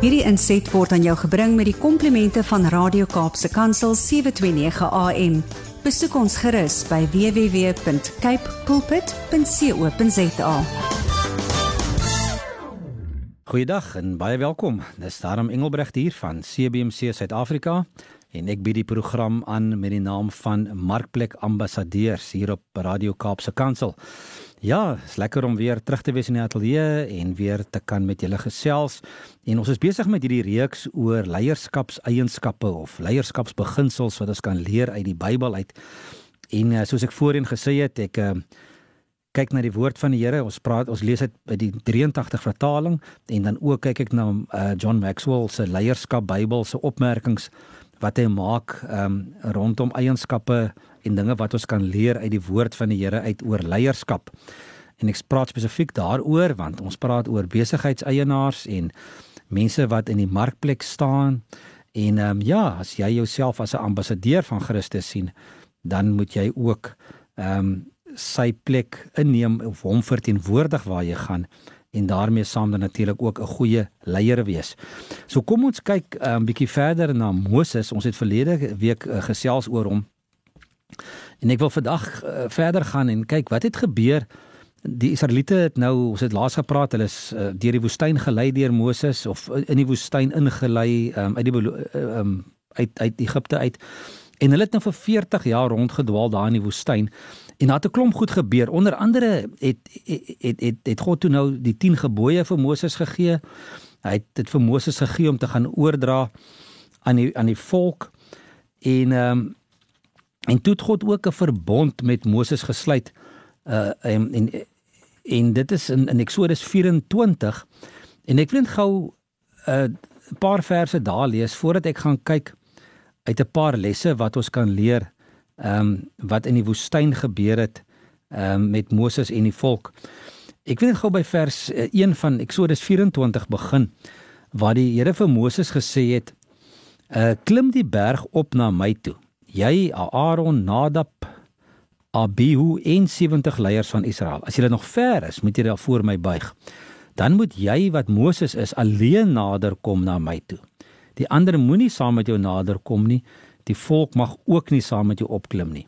Hierdie inset word aan jou gebring met die komplimente van Radio Kaapse Kansel 729 AM. Besoek ons gerus by www.cape pulpit.co.za. Goeiedag en baie welkom. Dis daarom Engelbregt hier van CBC Suid-Afrika en ek bied die program aan met die naam van Markplek Ambassadeurs hier op Radio Kaapse Kansel. Ja, is lekker om weer terug te wees in die ateljee en weer te kan met julle gesels. En ons is besig met hierdie reeks oor leierskapseienskappe of leierskapsbeginsels wat ons kan leer uit die Bybel uit. En uh, soos ek voorheen gesê het, ek uh, kyk na die woord van die Here. Ons praat, ons lees dit by die 83 vertaling en dan ook kyk ek na uh, John Maxwell se leierskap Bybel se opmerkings wat hy maak um, rondom eienskappe en dinge wat ons kan leer uit die woord van die Here uit oor leierskap. En ek praat spesifiek daaroor want ons praat oor besigheidseienaars en mense wat in die markplek staan. En ehm um, ja, as jy jouself as 'n ambassadeur van Christus sien, dan moet jy ook ehm um, sy plek inneem of hom verteenwoordig waar jy gaan en daarmee saam dan natuurlik ook 'n goeie leier wees. So kom ons kyk 'n um, bietjie verder na Moses. Ons het verlede week uh, gesels oor hom En ek wil vandag uh, verder gaan en kyk wat het gebeur. Die Israeliete het nou, ons het laas gepraat, hulle is uh, deur die woestyn gelei deur Moses of in die woestyn ingelei um, uit die um, uit uit Egipte uit. En hulle het nou vir 40 jaar rondgedwaal daar in die woestyn. En daar het 'n klomp goed gebeur. Onder andere het het het het, het God toe nou die 10 gebooie vir Moses gegee. Hy het dit vir Moses gegee om te gaan oordra aan die aan die volk. En ehm um, En toe het God ook 'n verbond met Moses gesluit. Uh en en, en dit is in, in Eksodus 24 en ek wil net gou 'n uh, paar verse daar lees voordat ek gaan kyk uit 'n paar lesse wat ons kan leer ehm um, wat in die woestyn gebeur het ehm um, met Moses en die volk. Ek wil net gou by vers 1 uh, van Eksodus 24 begin waar die Here vir Moses gesê het: "Uh klim die berg op na my toe." jy Aaron, Nadab, Abihu en 70 leiers van Israel. As julle nog ver is, moet julle voor my buig. Dan moet jy wat Moses is alleen nader kom na my toe. Die ander moenie saam met jou nader kom nie. Die volk mag ook nie saam met jou opklim nie.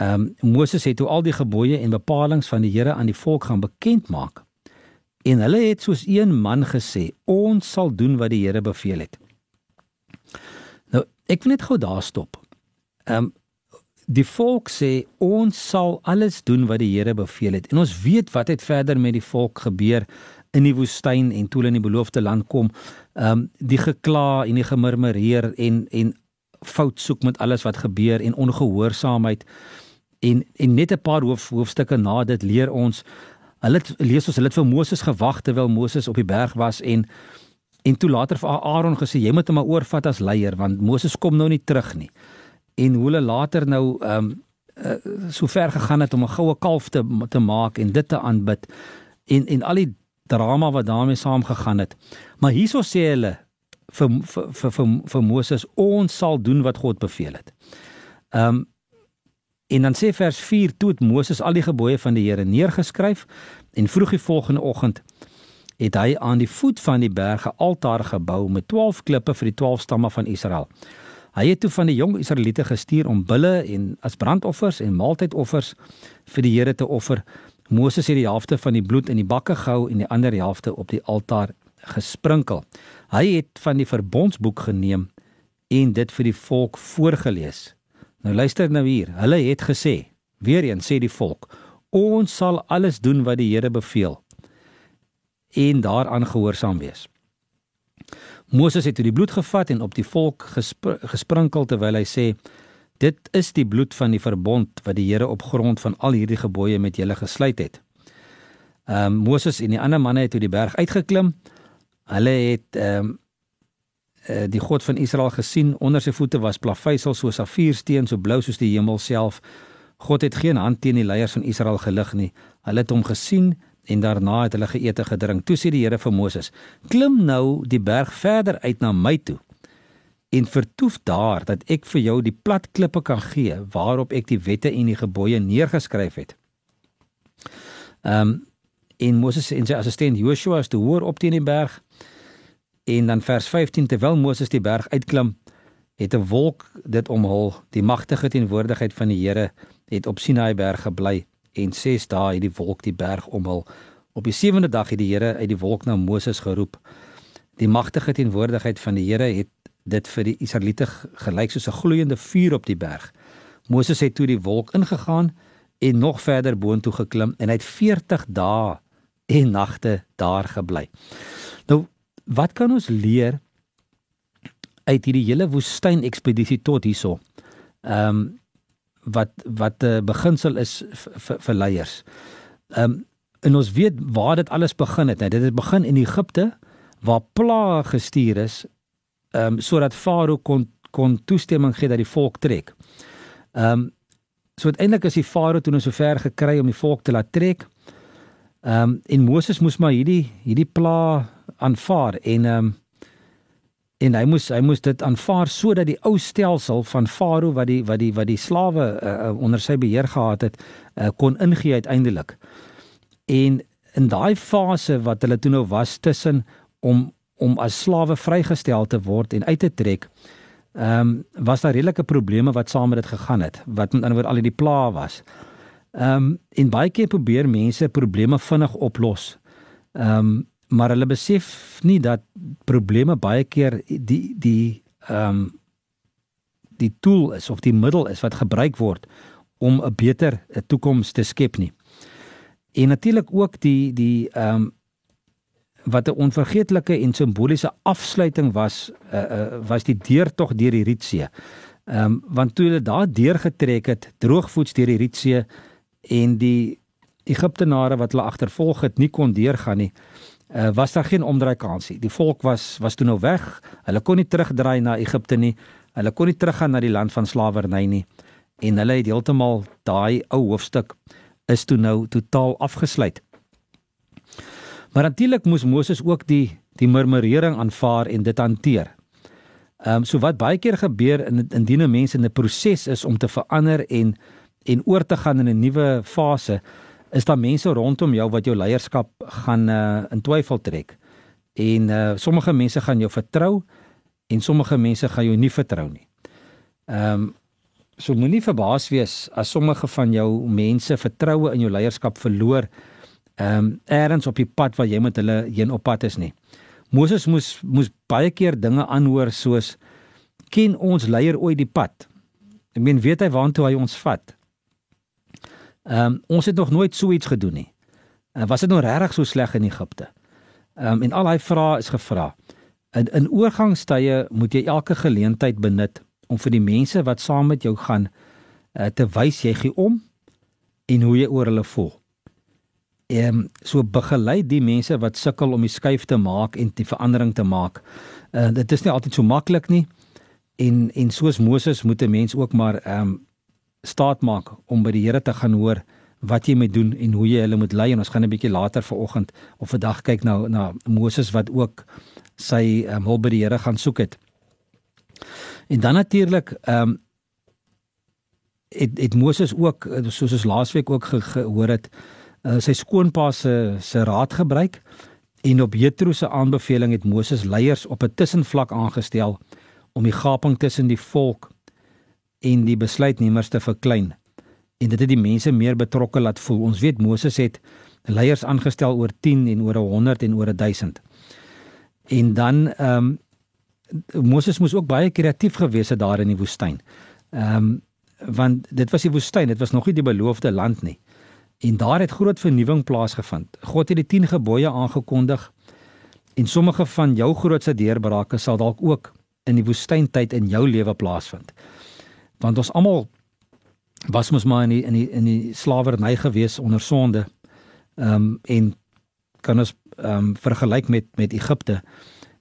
Ehm um, Moses het toe al die gebooie en bepalinge van die Here aan die volk gaan bekend maak. En hulle het soos een man gesê: "Ons sal doen wat die Here beveel het." Ek wil net gou daar stop. Ehm um, die volk sê ons sal alles doen wat die Here beveel het. En ons weet wat het verder met die volk gebeur in die woestyn en toe hulle in die beloofde land kom. Ehm um, die gekla en die gemurmureer en en fout soek met alles wat gebeur en ongehoorsaamheid. En en net 'n paar hoof, hoofstukke na dit leer ons hulle lees ons hulle het vir Moses gewag terwyl Moses op die berg was en En toe later vir Aaron gesê jy moet hom maar oorvat as leier want Moses kom nou nie terug nie. En hoe hulle later nou ehm um, uh, so ver gegaan het om 'n goue kalf te te maak en dit te aanbid en en al die drama wat daarmee saamgegaan het. Maar hierso sê hulle vir vir vir vir, vir Moses ons sal doen wat God beveel het. Ehm um, en dan sê vers 4 toe het Moses al die gebooie van die Here neergeskryf en vroeg die volgende oggend het hy aan die voet van die berge altaar gebou met 12 klippe vir die 12 stamme van Israel. Hy het toe van die jong Israeliete gestuur om bulle en as brandoffers en maaltydoffers vir die Here te offer. Moses het die helfte van die bloed in die bakke gehou en die ander helfte op die altaar gesprinkel. Hy het van die verbondsboek geneem en dit vir die volk voorgeles. Nou luister nou hier. Hulle het gesê, weer eens sê die volk, ons sal alles doen wat die Here beveel en daaraan gehoorsaam wees. Moses het toe die bloed gevat en op die volk gespr gesprinkel terwyl hy sê dit is die bloed van die verbond wat die Here op grond van al hierdie gebooie met julle gesluit het. Ehm um, Moses en die ander manne het toe die berg uitgeklim. Hulle het ehm um, die God van Israel gesien onder sy voete was plaveisel soos safiersteen so blou soos die hemel self. God het geen hand teen die leiers van Israel gelig nie. Hulle het hom gesien en daarna het hulle geëet en gedrink. Toe sê die Here vir Moses: "Klim nou die berg verder uit na my toe en vertoef daar dat ek vir jou die plat klippe kan gee waarop ek die wette en die gebooie neergeskryf het." Ehm um, en Moses en sy assistent Joshua is te hoor op teen die berg En dan vers 15 terwyl Moses die berg uitklim, het 'n wolk dit omhul. Die magtige teenwoordigheid van die Here het op Sinaai berg gebly en 6 dae het die wolk die berg omhul. Op die sewende dag het die Here uit die wolk na Moses geroep. Die magtige teenwoordigheid van die Here het dit vir die Israeliete gelyk soos 'n gloeiende vuur op die berg. Moses het toe die wolk ingegaan en nog verder boontoe geklim en hy het 40 dae en nagte daar gebly. Nou, wat kan ons leer uit hierdie hele woestyn ekspedisie tot hierso? Ehm um, wat wat 'n beginsel is vir leiers. Ehm um, en ons weet waar dit alles begin het. Nou, dit het begin in Egipte waar plaae gestuur is ehm um, sodat Farao kon kon toestemming gee dat die volk trek. Ehm um, so uiteindelik is die Farao toe nou so ver gekry om die volk te laat trek. Ehm um, en Moses moes maar hierdie hierdie pla aanvaar en ehm um, en hy moes hy moes dit aanvaar sodat die ou stelsel van Farao wat die wat die wat die slawe uh, onder sy beheer gehad het uh, kon ingee uiteindelik. En in daai fase wat hulle toe nou was tussen om om as slawe vrygestel te word en uit te trek, ehm um, was daar redelike probleme wat saam met dit gegaan het, wat met ander woord al die pla was. Ehm um, en baie keer probeer mense probleme vinnig oplos. Ehm um, maar hulle besef nie dat probleme baie keer die die ehm um, die tool is of die middel is wat gebruik word om 'n beter 'n toekoms te skep nie. En natuurlik ook die die ehm um, wat 'n onvergeetlike en simboliese afsluiting was uh, uh, was die deurtog deur die Rietsee. Ehm um, want toe hulle daar deurgetrek het, droogvoets deur die Rietsee en die Egiptenare wat hulle agtervolg het, nie kon deurgaan nie. Uh, was daar geen omdraai kans nie. Die volk was was toe nou weg. Hulle kon nie terugdraai na Egipte nie. Hulle kon nie teruggaan na die land van slawerny nie. En hulle het heeltemal daai ou hoofstuk is toe nou totaal afgesluit. Maar natuurlik moes Moses ook die die murmurering aanvaar en dit hanteer. Ehm um, so wat baie keer gebeur in indien 'n mens in 'n proses is om te verander en en oor te gaan in 'n nuwe fase, is daar mense rondom jou wat jou leierskap gaan uh, in twyfel trek. En uh, sommige mense gaan jou vertrou en sommige mense gaan jou nie vertrou nie. Ehm um, so moenie verbaas wees as sommige van jou mense vertroue in jou leierskap verloor ehm um, eers op die pad waar jy met hulle heen op pad is nie. Moses moes moes baie keer dinge aanhoor soos ken ons leier ooit die pad? Ek meen weet hy waartoe hy ons vat? Ehm um, ons het nog nooit so iets gedoen nie. Uh, was dit nou regtig so sleg in Egipte? Ehm um, en al daai vrae is gevra. In in oorgangstye moet jy elke geleentheid benut om vir die mense wat saam met jou gaan uh, te wys jy gee om en hoe jy oor hulle voel ehm um, so begelei die mense wat sukkel om die skuif te maak en die verandering te maak. Uh dit is nie altyd so maklik nie. En en soos Moses moet 'n mens ook maar ehm um, staat maak om by die Here te gaan hoor wat jy moet doen en hoe jy hulle moet lei en ons gaan 'n bietjie later vanoggend of vandag kyk na na Moses wat ook sy um, hulp by die Here gaan soek het. En dan natuurlik ehm um, het het Moses ook soos ons laasweek ook ge, gehoor het uh, sy skoonpa se se raad gebruik en op Jethro se aanbeveling het Moses leiers op 'n tussenvlak aangestel om die gaping tussen die volk en die besluitnemers te verklein en dit het die mense meer betrokke laat voel. Ons weet Moses het leiers aangestel oor 10 en oor 100 en oor 1000. En dan ehm um, Moses moes ook baie kreatief gewees het daar in die woestyn. Ehm um, want dit was die woestyn, dit was nog nie die beloofde land nie. En daar het groot vernuwing plaasgevind. God het die 10 gebooie aangekondig en sommige van jou grootste deurbrake sal dalk ook in die woestyntyd in jou lewe plaasvind. Want ons almal was mos maar in die, in die in die slawerny gewees onder sonde. Ehm um, en kan ons ehm um, vergelyk met met Egipte.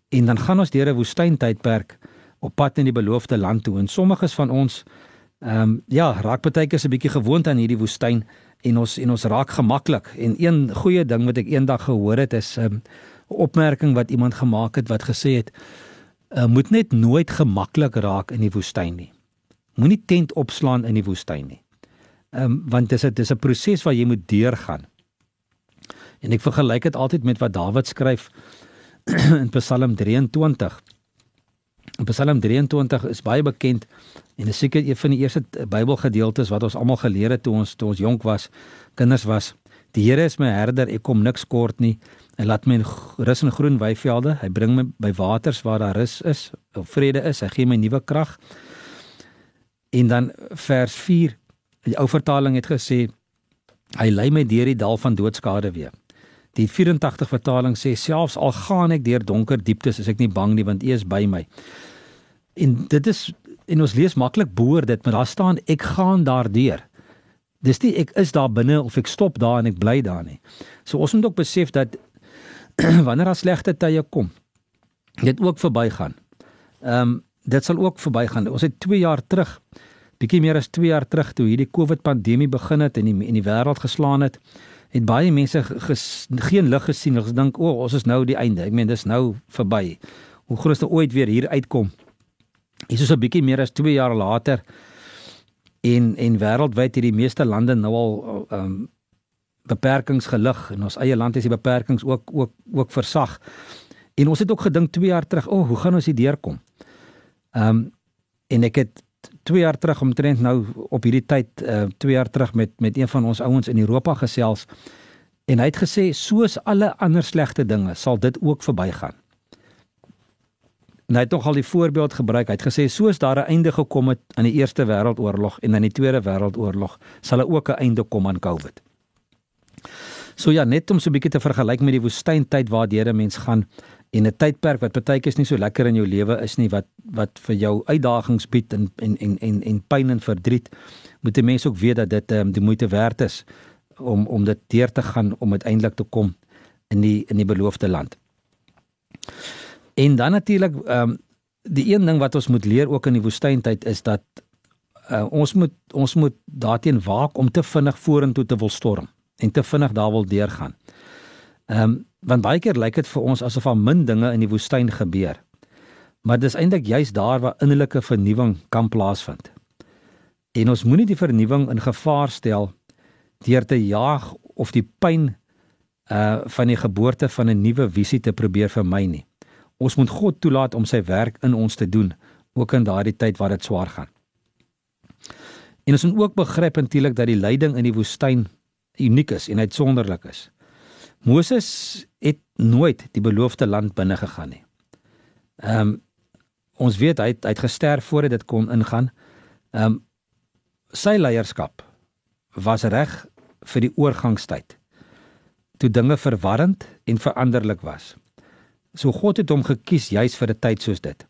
En dan gaan ons deur 'n woestyntydperk op pad in die beloofde land toe en sommiges van ons ehm um, ja, raak baie keer 'n bietjie gewoond aan hierdie woestyn en ons en ons raak gemaklik en een goeie ding wat ek eendag gehoor het is 'n um, opmerking wat iemand gemaak het wat gesê het uh, moet net nooit gemaklik raak in die woestyn nie. Moenie tent opslaan in die woestyn nie. Ehm um, want dis 'n dis 'n proses wat jy moet deurgaan. En ek vergelyk dit altyd met wat Dawid skryf in Psalm 23. Psalm 23 is baie bekend en is seker een van die eerste Bybelgedeeltes wat ons almal geleer het toe ons toe ons jonk was, kinders was. Die Here is my herder, ek kom niks kort nie. Hy laat my rus in groen weivelde. Hy bring my by waters waar daar rus is, of vrede is. Hy gee my nuwe krag. En dan vers 4. Die ou vertaling het gesê hy lei my deur die dal van doodskade weer. Die 84 vertaling sê selfs al gaan ek deur donker dieptes, is ek nie bang nie want U is by my. En dit is en ons lees maklik boor dit, maar daar staan ek gaan daardeur. Dis nie ek is daar binne of ek stop daar en ek bly daar nie. So ons moet ook besef dat wanneer daar slegte tye kom, dit ook verbygaan. Ehm um, dit sal ook verbygaan. Ons het 2 jaar terug, bietjie meer as 2 jaar terug toe hierdie COVID pandemie begin het en die en die wêreld geslaan het, het baie mense ges, geen lig gesien. Hulle gedink, "O, oh, ons is nou die einde." Ek meen, dis nou verby. Hoe groot is dit ooit weer hier uitkom? Hier is so 'n bietjie meer as 2 jaar later en en wêreldwyd hierdie meeste lande nou al ehm um, beperkings gelig en ons eie land het die beperkings ook ook ook versag. En ons het ook gedink 2 jaar terug, o, oh, hoe gaan ons hier deurkom? Ehm um, en ek het 2 jaar terug omtrent nou op hierdie tyd uh 2 jaar terug met met een van ons ouens in Europa gesels en hy het gesê soos alle ander slegte dinge sal dit ook verbygaan. En hy het nog al die voorbeeld gebruik. Hy het gesê soos daar 'n einde gekom het aan die Eerste Wêreldoorlog en aan die Tweede Wêreldoorlog, sal ook 'n einde kom aan COVID. So ja, net om so 'n bietjie te vergelyk met die woestyntyd waardeur 'n mens gaan en 'n tydperk wat partykeer nie so lekker in jou lewe is nie wat wat vir jou uitdagings bied en en en en, en pyn en verdriet, moet 'n mens ook weet dat dit um, die moeite werd is om om dit deur te gaan om uiteindelik te kom in die in die beloofde land. En dan natuurlik ehm um, die een ding wat ons moet leer ook in die woestyntyd is dat uh, ons moet ons moet daarteen waak om te vinnig vorentoe te wil storm en te vinnig daar wil deurgaan. Ehm um, want baie keer lyk dit vir ons asof al min dinge in die woestyn gebeur. Maar dis eintlik juist daar waar innerlike vernuwing kan plaasvind. En ons moenie die vernuwing in gevaar stel deur te jaag of die pyn uh van die geboorte van 'n nuwe visie te probeer vermy nie. Ons moet God toelaat om sy werk in ons te doen, ook in daardie tyd waar dit swaar gaan. En ons moet ook begryp eintlik dat die lyding in die woestyn uniek is en uitsonderlik is. Moses het nooit die beloofde land binne gegaan nie. Ehm um, ons weet hy het, hy het gesterf voordat dit kon ingaan. Ehm um, sy leierskap was reg vir die oorgangstyd. Toe dinge verwarrend en veranderlik was. So God het hom gekies juis vir 'n tyd soos dit.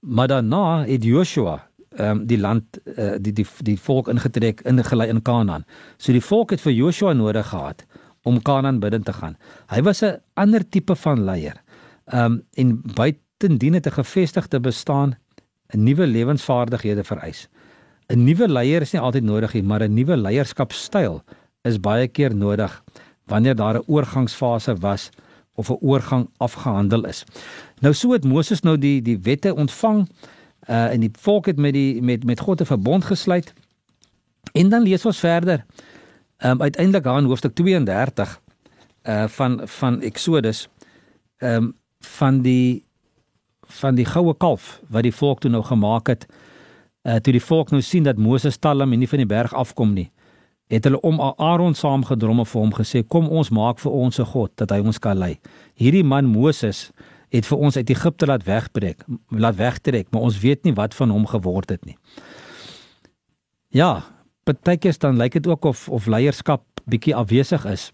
Maar daarna het Joshua ehm um, die land uh, die die die volk ingetrek in gelei in Kanaan. So die volk het vir Joshua nodig gehad om Kanaan binne te gaan. Hy was 'n ander tipe van leier. Ehm um, en buitendien het 'n gevestigde bestaan 'n nuwe lewensvaardighede vereis. 'n Nuwe leier is nie altyd nodig nie, maar 'n nuwe leierskapstyl is baie keer nodig wanneer daar 'n oorgangsfase was of 'n oorgang afgehandel is. Nou so het Moses nou die die wette ontvang uh en die volk het met die met met God 'n verbond gesluit. En dan lees ons verder. Ehm um, uiteindelik daar in hoofstuk 32 uh van van Exodus ehm um, van die van die goue kalf wat die volk toe nou gemaak het. Uh toe die volk nou sien dat Moses talm en nie van die berg afkom nie het hulle om Aaron saamgedrom en vir hom gesê kom ons maak vir ons 'n God dat hy ons kan lei. Hierdie man Moses het vir ons uit Egipte laat wegbreek, laat wegtrek, maar ons weet nie wat van hom geword het nie. Ja, partykeer dan lyk dit ook of of leierskap bietjie afwesig is.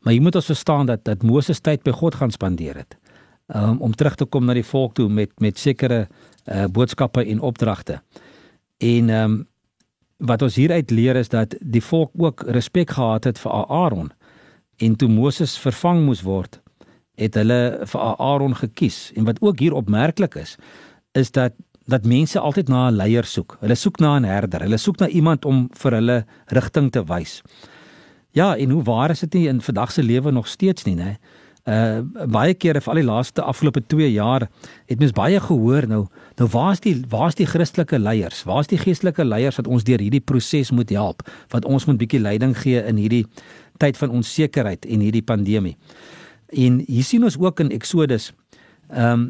Maar jy moet ons verstaan dat dat Moses tyd by God gaan spandeer het. Um, om terug te kom na die volk toe met met sekere uh, boodskappe en opdragte. En ehm um, wat ons hieruit leer is dat die volk ook respek gehad het vir Aaron en toe Moses vervang moes word het hulle vir Aaron gekies en wat ook hier opmerklik is is dat dat mense altyd na 'n leier soek. Hulle soek na 'n herder. Hulle soek na iemand om vir hulle rigting te wys. Ja, en hoe waar is dit nie in vandag se lewe nog steeds nie, né? Uh baie kere vir al die laaste afgelope 2 jaar het mens baie gehoor nou nou waar's die waar's die Christelike leiers? Waar's die geestelike leiers wat ons deur hierdie proses moet help? Wat ons moet bietjie leiding gee in hierdie tyd van onsekerheid en hierdie pandemie. En hier sien ons ook in Eksodus ehm um,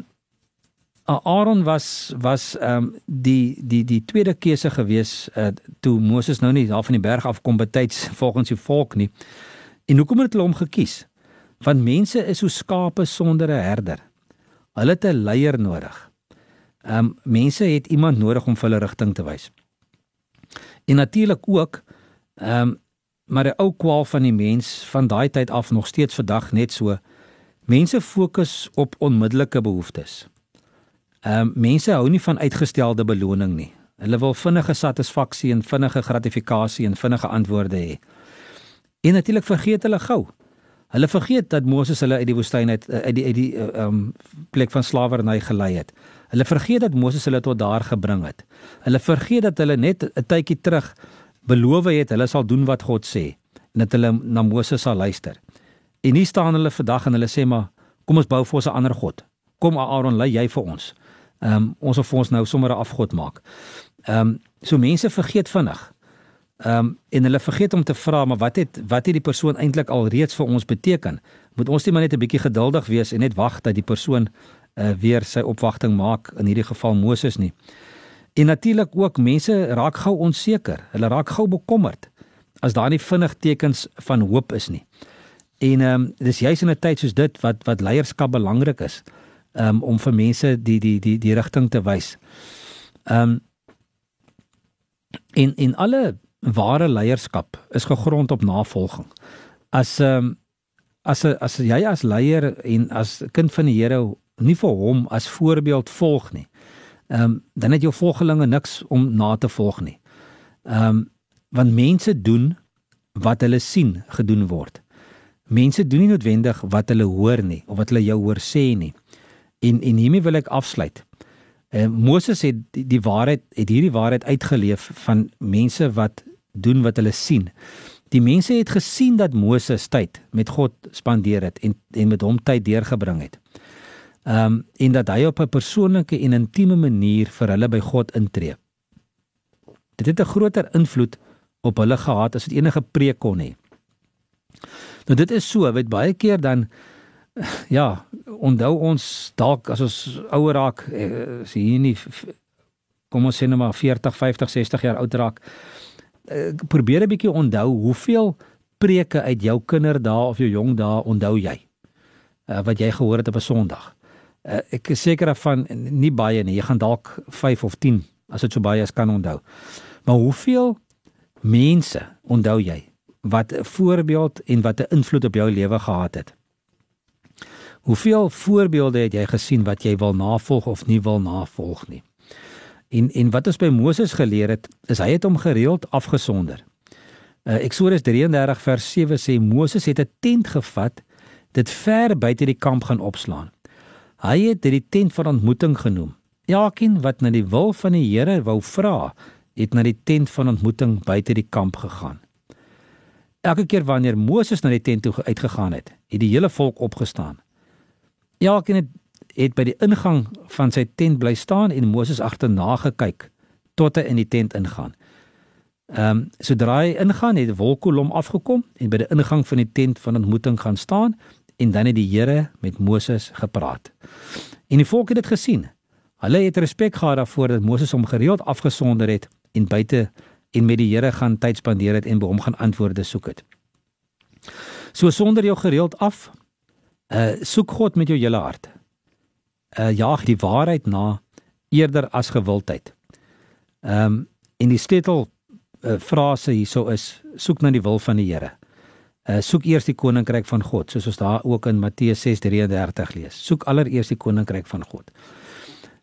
Aaron was was ehm um, die die die tweede keuse gewees uh, toe Moses nou nie daar van die berg af kom betyds volgens die volk nie. En hoekom het hulle hom gekies? Want mense is so skape sonder 'n herder. Hulle het 'n leier nodig. Ehm um, mense het iemand nodig om vir hulle rigting te wys. En natuurlik ook ehm um, maar 'n ou kwaal van die mens van daai tyd af nog steeds vandag net so. Mense fokus op onmiddellike behoeftes. Ehm um, mense hou nie van uitgestelde beloning nie. Hulle wil vinnige satisfaksie en vinnige gratifikasie en vinnige antwoorde hê. En natuurlik vergeet hulle gou. Hulle vergeet dat Moses hulle uit die woestyn uit uit die uit die um, plek van slawerny gelei het. Hulle vergeet dat Moses hulle tot daar gebring het. Hulle vergeet dat hulle net 'n tydjie terug beloof het hulle sal doen wat God sê en dat hulle na Moses sal luister. En hier staan hulle vandag en hulle sê maar kom ons bou vir ons 'n ander god. Kom Aaron, lei jy vir ons. Ehm um, ons of ons nou sommer 'n afgod maak. Ehm um, so mense vergeet vinnig. Ehm um, en hulle vergeet om te vra maar wat het wat het die persoon eintlik al reeds vir ons beteken? Moet ons net maar net 'n bietjie geduldig wees en net wag dat die persoon uh, weer sy opwagting maak in hierdie geval Moses nie. En natuurlik ook mense raak gou onseker. Hulle raak gou bekommerd as daar nie vinnig tekens van hoop is nie. En ehm um, dis juis in 'n tyd soos dit wat wat leierskap belangrik is um, om vir mense die die die die rigting te wys. Ehm um, in in alle ware leierskap is gegrond op navolging. As ehm um, as as jy as leier en as kind van die Here nie vir hom as voorbeeld volg nie. Ehm um, dan het jou volgelinge niks om na te volg nie. Ehm um, want mense doen wat hulle sien gedoen word. Mense doen nie noodwendig wat hulle hoor nie of wat hulle jou hoor sê nie. En en hiermee wil ek afsluit. Eh uh, Moses het die, die waarheid het hierdie waarheid uitgeleef van mense wat doen wat hulle sien. Die mense het gesien dat Moses tyd met God spandeer het en en met hom tyd deurgebring het. Ehm um, en dat hy op 'n persoonlike en intieme manier vir hulle by God intree. Dit het 'n groter invloed op hulle gehad as wat enige preek kon hê. Nou dit is so, weet baie keer dan ja, onthou ons dalk as ons ouer raak, eh, as hier nie kom ons sê net maar 40, 50, 60 jaar oud raak, eh, probeer 'n bietjie onthou hoeveel preke uit jou kinderdae of jou jong dae onthou jy? Uh, wat jy gehoor het op 'n Sondag uh, ek is seker van nie baie nie. Jy gaan dalk 5 of 10 as dit so baie as kan onthou. Maar hoeveel mense onthou jy wat 'n voorbeeld en wat 'n invloed op jou lewe gehad het? Hoeveel voorbeelde het jy gesien wat jy wil navolg of nie wil navolg nie? En en wat ons by Moses geleer het, is hy het hom gereeld afgesonder. Uh, Eksodus 33 vers 7 sê Moses het 'n tent gevat, dit ver buite die kamp gaan opslaan. Hy het dit die tent van ontmoeting genoem. Elkeen wat na die wil van die Here wou vra, het na die tent van ontmoeting buite die kamp gegaan. Elke keer wanneer Moses na die tent toe uitgegaan het, het die hele volk opgestaan. Elkeen het, het by die ingang van sy tent bly staan en Moses agterna gekyk tot hy in die tent ingaan. Ehm um, sodra hy ingaan, het die wolkkolom afgekom en by die ingang van die tent van ontmoeting gaan staan en dan het die Here met Moses gepraat. En die volk het dit gesien. Hulle het respek gehad daarvoor dat Moses hom gereeld afgesonder het en buite en met die Here gaan tyd spandeer het en by hom gaan antwoorde soek het. So sonder jou gereeld af, uh soek God met jou hele hart. Uh jaag die waarheid na eerder as gewildheid. Ehm um, en die sleutel uh, frase hierso is soek na die wil van die Here. Uh, soek eers die koninkryk van God, soos ons daar ook in Matteus 6:33 lees. Soek allereers die koninkryk van God.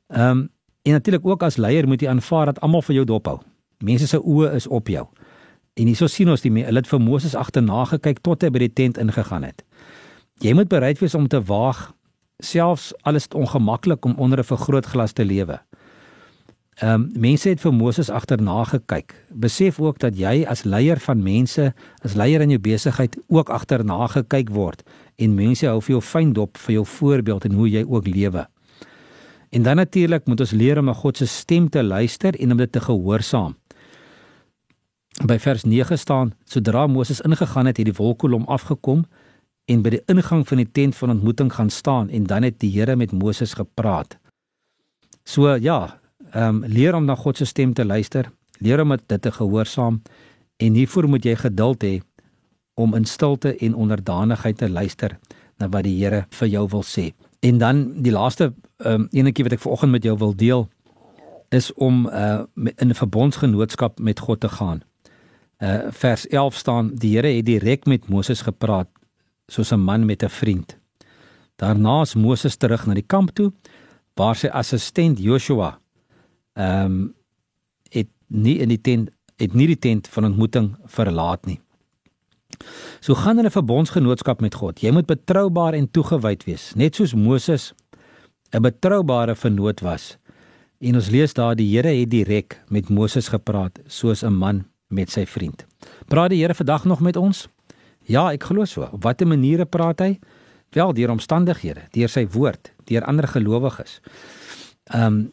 Ehm um, en natuurlik ook as leier moet jy aanvaar dat almal vir jou dophou. Mense se oë is op jou. En hierso sien ons die hulle het vir Moses agterna gekyk tot hy by die tent ingegaan het. Jy moet bereid wees om te waag selfs alles ongemaklik om onder 'n vergrootglas te lewe. Ehm um, mense het vir Moses agterna gekyk. Besef ook dat jy as leier van mense, as leier in jou besigheid ook agterna gekyk word en mense hou vir jou fyn dop vir jou voorbeeld en hoe jy ook lewe. En dan natuurlik moet ons leer om na God se stem te luister en om dit te gehoorsaam. By vers 9 staan: Sodra Moses ingegaan het, het die wolkkolom afgekom en by die ingang van die tent van ontmoeting gaan staan en dan het die Here met Moses gepraat. So ja, ehm um, leer om na God se stem te luister, leer om dit te gehoorsaam en hiervoor moet jy geduld hê om in stilte en onderdanigheid te luister na wat die Here vir jou wil sê. En dan die laaste ehm um, enetjie wat ek vanoggend met jou wil deel is om uh in 'n verbondsgenootskap met God te gaan. Uh vers 11 staan die Here het direk met Moses gepraat soos 'n man met 'n vriend. Daarna is Moses terug na die kamp toe waar sy assistent Joshua ehm um, het nie in die tent het nie die tent van ontmoeting verlaat nie. So gaan 'n verbondsgenootskap met God. Jy moet betroubaar en toegewyd wees, net soos Moses 'n betroubare vernoot was. En ons lees daar die Here het direk met Moses gepraat soos 'n man met sy vriend. Praat die Here vandag nog met ons? Ja, ek glo so. Op watter maniere praat hy? Wel deur omstandighede, deur sy woord, deur ander gelowiges. Ehm um,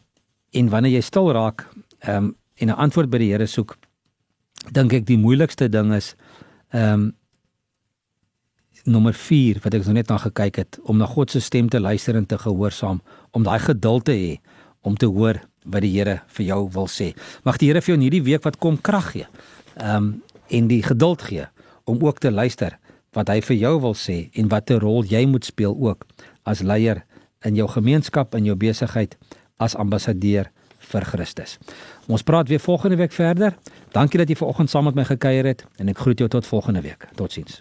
en wanneer jy stil raak, ehm um, en 'n antwoord by die Here soek, dink ek die moeilikste ding is ehm um, nommer 4 wat ek nou net na gekyk het om na God se stem te luister en te gehoorsaam, om daai geduld te hê om te hoor wat die Here vir jou wil sê. Mag die Here vir jou in hierdie week wat kom krag gee. Ehm um, en die geduld gee om ook te luister wat hy vir jou wil sê en watter rol jy moet speel ook as leier in jou gemeenskap en jou besigheid as ambassadeur vir Christus. Ons praat weer volgende week verder. Dankie dat jy vanoggend saam met my gekuier het en ek groet jou tot volgende week. Totsiens.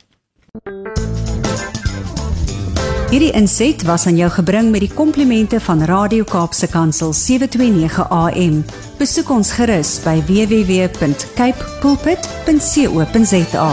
Hierdie inset was aan jou gebring met die komplimente van Radio Kaapse Kansel 729 AM. Besoek ons gerus by www.cape pulpit.co.za.